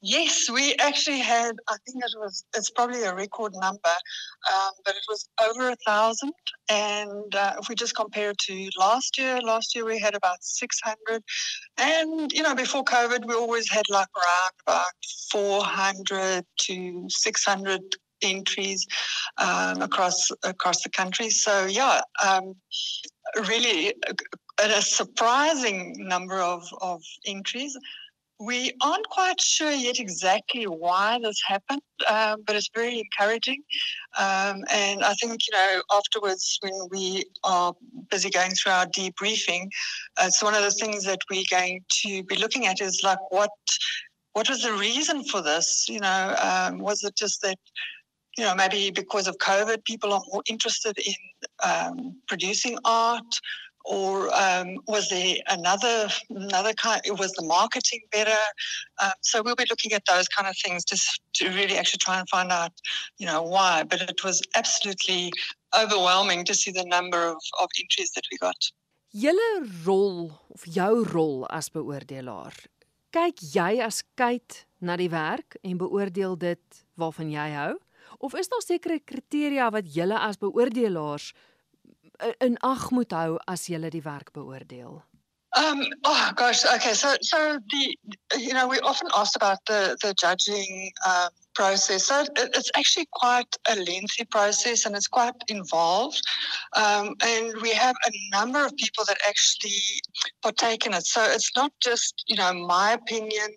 Yes, we actually had, I think it was, it's probably a record number, um, but it was over a thousand. And uh, if we just compare it to last year, last year we had about 600. And, you know, before COVID, we always had like around about 400 to 600 entries um, across across the country. So, yeah, um, really a, a surprising number of, of entries. We aren't quite sure yet exactly why this happened, um, but it's very encouraging. Um, and I think, you know, afterwards, when we are busy going through our debriefing, uh, it's one of the things that we're going to be looking at is like what what was the reason for this? You know, um, was it just that you know, maybe because of COVID, people are more interested in um, producing art, or um, was there another another kind? Was the marketing better? Um, so we'll be looking at those kind of things just to really actually try and find out, you know, why. But it was absolutely overwhelming to see the number of, of entries that we got. Julle rol of jou rol as beoordelaar. Kyk jy as kyk na die werk en beoordeel dit waarvan jy hou of is daar sekere kriteria wat julle as beoordelaars in ag moet hou as jy die werk beoordeel? Um, oh gosh, okay. So, so the you know we often asked about the the judging um, process. So it, it's actually quite a lengthy process and it's quite involved. Um, and we have a number of people that actually partake in it. So it's not just you know my opinion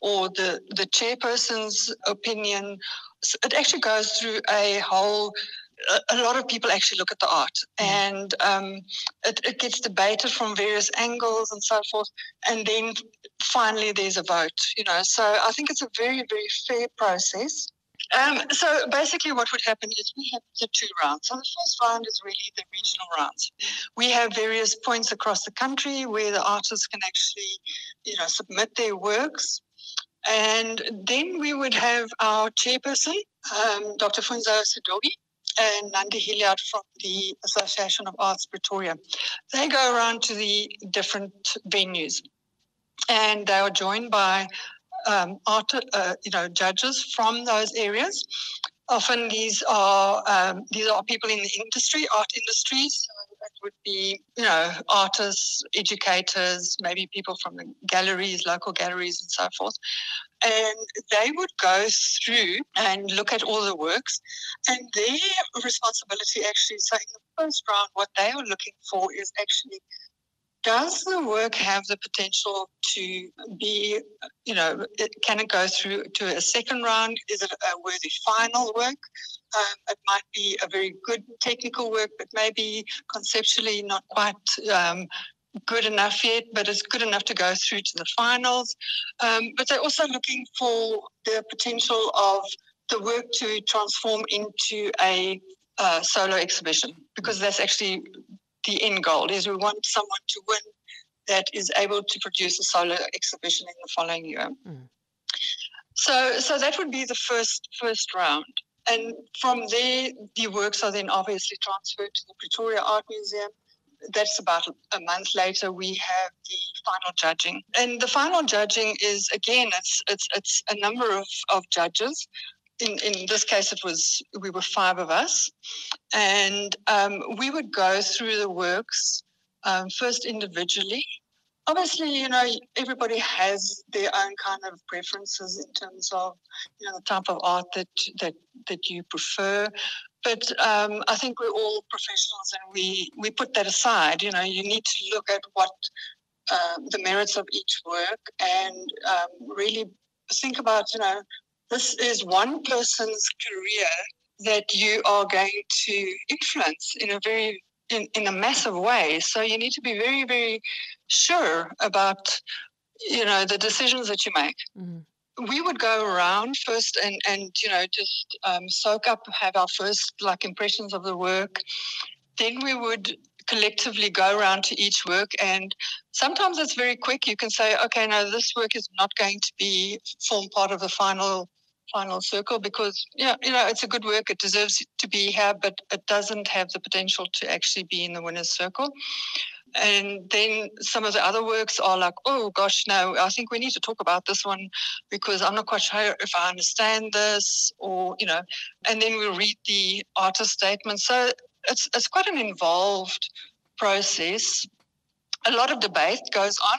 or the the chairperson's opinion. It actually goes through a whole a lot of people actually look at the art. Mm. and um, it, it, gets debated from various angles and so forth. And then finally there's a vote you know. So i think it's a very very fair process. Um, so basically what would happen is we have the two rounds. So the first round is really the regional rounds. We have various points across the country where the artists can actually you know submit their works. And then we would have our chairperson, um, Dr. Funzo Sadogi, and Nandi Hilliard from the Association of Arts Pretoria. They go around to the different venues, and they are joined by um, art, uh, you know, judges from those areas. Often these are um, these are people in the industry, art industries. Would be, you know, artists, educators, maybe people from the galleries, local galleries, and so forth. And they would go through and look at all the works and their responsibility actually so in the first round what they are looking for is actually does the work have the potential to be you know it, can it go through to a second round is it a worthy final work um, it might be a very good technical work but maybe conceptually not quite um, good enough yet, but it's good enough to go through to the finals. Um, but they're also looking for the potential of the work to transform into a uh, solo exhibition because that's actually the end goal is we want someone to win that is able to produce a solo exhibition in the following year. Mm. So, so that would be the first first round. And from there, the works are then obviously transferred to the Pretoria Art Museum that's about a month later we have the final judging and the final judging is again it's it's it's a number of, of judges in, in this case it was we were five of us. And um, we would go through the works um, first individually. Obviously you know everybody has their own kind of preferences in terms of you know the type of art that that that you prefer. But um, I think we're all professionals and we, we put that aside. You know, you need to look at what um, the merits of each work and um, really think about, you know, this is one person's career that you are going to influence in a very in, in a massive way. So you need to be very, very sure about, you know, the decisions that you make. Mm-hmm we would go around first and and you know just um, soak up have our first like impressions of the work then we would collectively go around to each work and sometimes it's very quick you can say okay no this work is not going to be form part of the final final circle because yeah you know it's a good work it deserves to be here but it doesn't have the potential to actually be in the winners circle and then some of the other works are like, oh gosh, no, I think we need to talk about this one because I'm not quite sure if I understand this, or you know. And then we read the artist statement. So it's it's quite an involved process. A lot of debate goes on.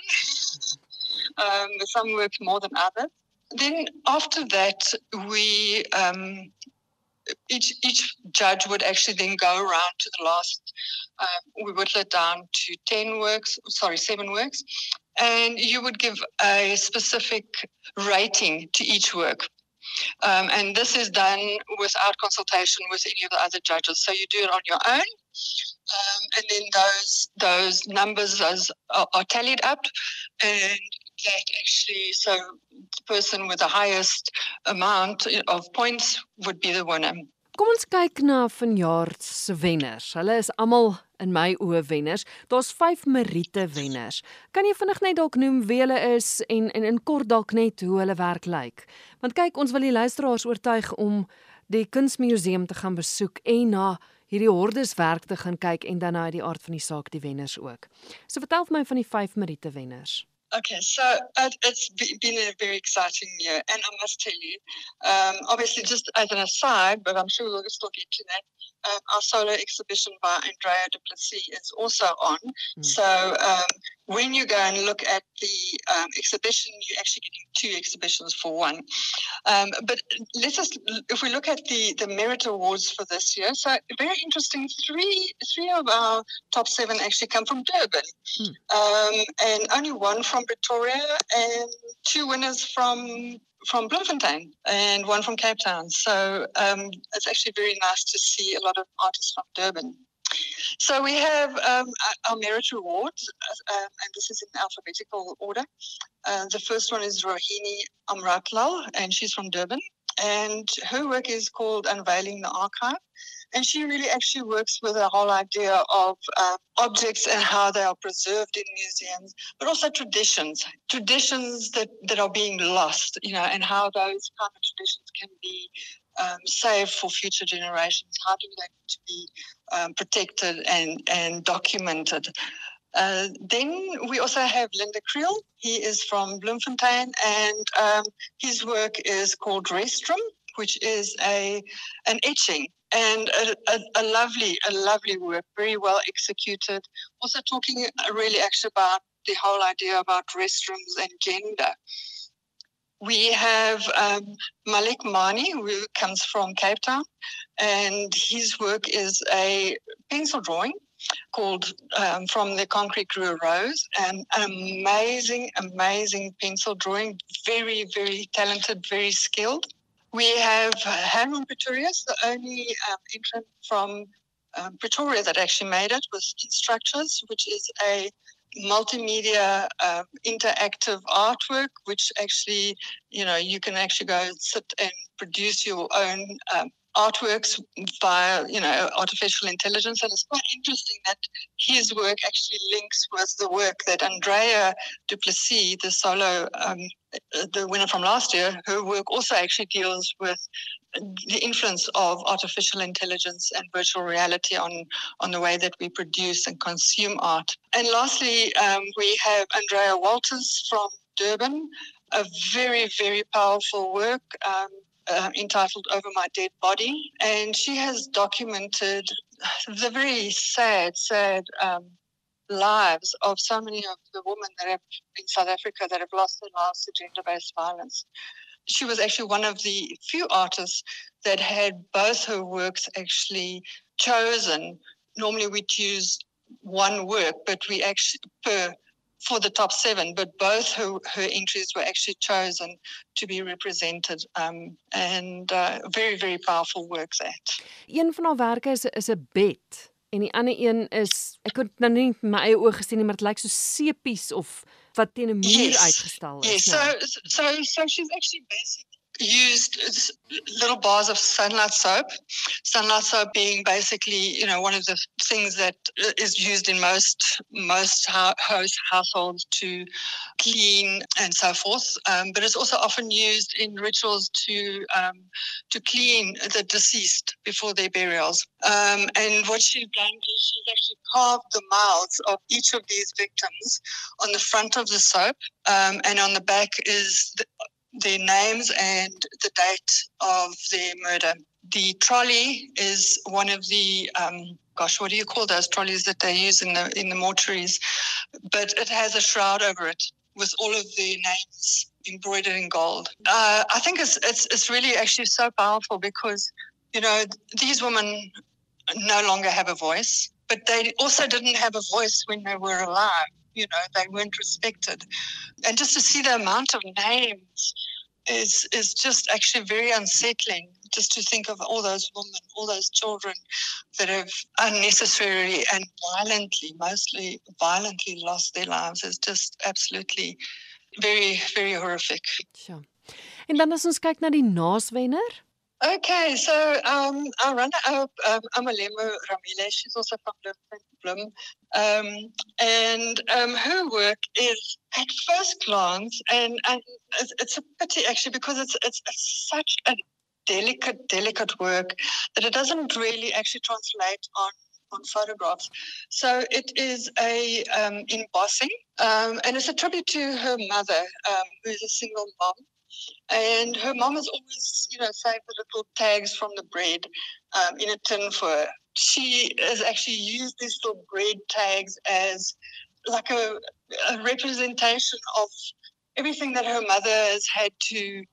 um, some works more than others. Then after that, we um, each each judge would actually then go around to the last. Um, we whittle it down to ten works. Sorry, seven works, and you would give a specific rating to each work. Um, and this is done without consultation with any of the other judges. So you do it on your own, um, and then those those numbers those are, are tallied up, and that actually, so the person with the highest amount of points would be the winner. Kom ons kyk na vanjaar se wenners. Hulle is almal in my oë wenners. Daar's 5 Merite wenners. Kan jy vinnig net dalk noem wie hulle is en en in kort dalk net hoe hulle werk lyk? Want kyk, ons wil die luisteraars oortuig om die kunsmuseum te gaan besoek en na hierdie hordes werk te gaan kyk en dan na die aard van die saak die wenners ook. So vertel vir my van die 5 Merite wenners. Okay, so uh, it's been a very exciting year, and I must tell you, um, obviously, just as an aside, but I'm sure we'll still get to that. Um, our solo exhibition by Andrea du Plessis is also on. Mm. So um, when you go and look at the um, exhibition, you're actually getting two exhibitions for one. Um, but let us, if we look at the, the merit awards for this year, so very interesting. Three three of our top seven actually come from Durban, mm. and only one from Pretoria, and two winners from from Bloemfontein and one from Cape Town. So um, it's actually very nice to see a lot of artists from Durban. So we have um, our merit awards, uh, and this is in alphabetical order. Uh, the first one is Rohini Amratlal, and she's from Durban. And her work is called Unveiling the Archive. And she really actually works with the whole idea of uh, objects and how they are preserved in museums, but also traditions, traditions that, that are being lost, you know, and how those kind of traditions can be um, saved for future generations. How do they to be um, protected and, and documented? Uh, then we also have Linda Creel. He is from Bloemfontein, and um, his work is called Restrum, which is a an etching and a, a, a, lovely, a lovely work, very well executed. Also talking really actually about the whole idea about restrooms and gender. We have um, Malik Mani, who comes from Cape Town, and his work is a pencil drawing called um, From the Concrete Grew a Rose, and an amazing, amazing pencil drawing, very, very talented, very skilled. We have Hanron Pretorius, the only um, entrant from um, Pretoria that actually made it with Structures, which is a multimedia um, interactive artwork, which actually, you know, you can actually go sit and produce your own um, artworks via, you know, artificial intelligence. And it's quite interesting that his work actually links with the work that Andrea du Plessis the solo, um, the winner from last year, her work also actually deals with the influence of artificial intelligence and virtual reality on, on the way that we produce and consume art. And lastly, um, we have Andrea Walters from Durban, a very, very powerful work. Um, uh, entitled Over My Dead Body. And she has documented the very sad, sad um, lives of so many of the women that have in South Africa that have lost their lives to gender based violence. She was actually one of the few artists that had both her works actually chosen. Normally we choose one work, but we actually per for the top seven, but both her, her entries were actually chosen to be represented. Um, and uh, very, very powerful work that. Een van haar werke is, 'n bed. En die ander een is ek het nou nie my eie oë gesien nie, maar dit lyk so sepies of wat teen 'n muur yes. uitgestal is. Yes, nou. so so so she's actually basically used little bars of sunlight soap. Sunlight soap being basically, you know, one of the things that is used in most most host households to clean and so forth. Um, but it's also often used in rituals to um, to clean the deceased before their burials. Um, and what she's done is she's actually carved the mouths of each of these victims on the front of the soap, um, and on the back is the, their names and the date of their murder. The trolley is one of the um, gosh, what do you call those trolleys that they use in the in the mortuaries? But it has a shroud over it with all of the names embroidered in gold. Uh, I think it's, it's it's really actually so powerful because you know these women no longer have a voice, but they also didn't have a voice when they were alive you know, they weren't respected. And just to see the amount of names is is just actually very unsettling. Just to think of all those women, all those children that have unnecessarily and violently, mostly violently lost their lives is just absolutely very, very horrific. Sure. En dan as ons kyk na die naaswenner, Okay, so um, our runner-up, um, Amalemo Ramile, she's also from Bloem. Um, and um, her work is at first glance, and, and it's, a pity actually because it's, it's, it's such a delicate, delicate work that it doesn't really actually translate on on photographs. So it is a um, embossing, um, and it's a tribute to her mother, um, who's a single mom. And her mom has always, you know, saved the little tags from the bread um, in a tin for her. She has actually used these little bread tags as like a, a representation of everything that her mother has had to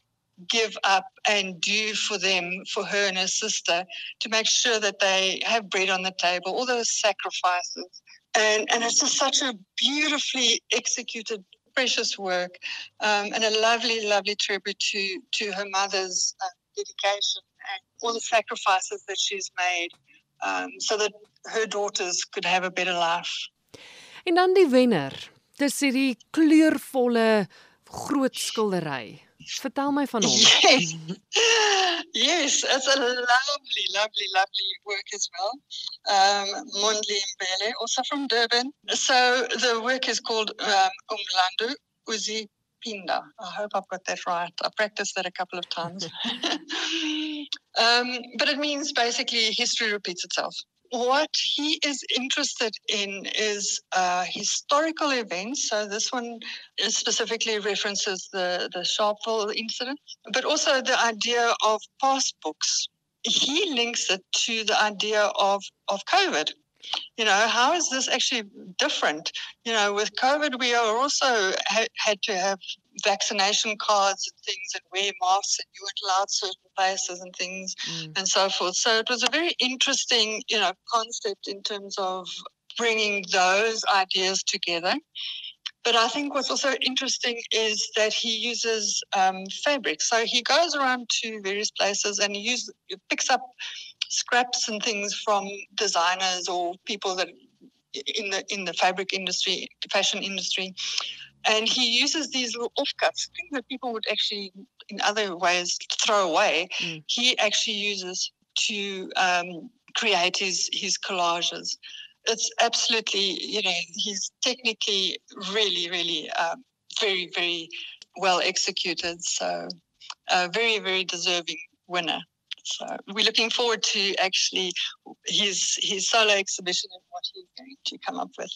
give up and do for them, for her and her sister, to make sure that they have bread on the table, all those sacrifices. And, and it's just such a beautifully executed precious work um, and a lovely, lovely tribute to, to her mother's uh, dedication and all the sacrifices that she's made um, so that her daughters could have a better life. En dan die wenner. Dis hierdie kleurvolle groot skildery. Vertel my van hom. Yes. yes, it's a lovely, lovely, lovely work as well. Um, Mondli Mbele, also from Durban. So the work is called um, Umlando Uzi Pinda. I hope I've got that right. I practiced that a couple of times. um, but it means basically history repeats itself what he is interested in is uh, historical events. So this one specifically references the, the Sharpeville incident, but also the idea of passbooks. He links it to the idea of, of COVID. You know, how is this actually different? You know, with COVID, we are also ha- had to have vaccination cards and things and wear masks and you weren't allowed certain places and things mm. and so forth. So it was a very interesting, you know, concept in terms of bringing those ideas together. But I think what's also interesting is that he uses um, fabric. So he goes around to various places and he, uses, he picks up scraps and things from designers or people that in the in the fabric industry, the fashion industry, and he uses these little offcuts, things that people would actually, in other ways, throw away. Mm. He actually uses to um, create his, his collages. It's absolutely, you know, he's technically really, really um, very, very well executed. So, a very, very deserving winner. So we're looking forward to actually his his solo exhibition and what he's going to come up with.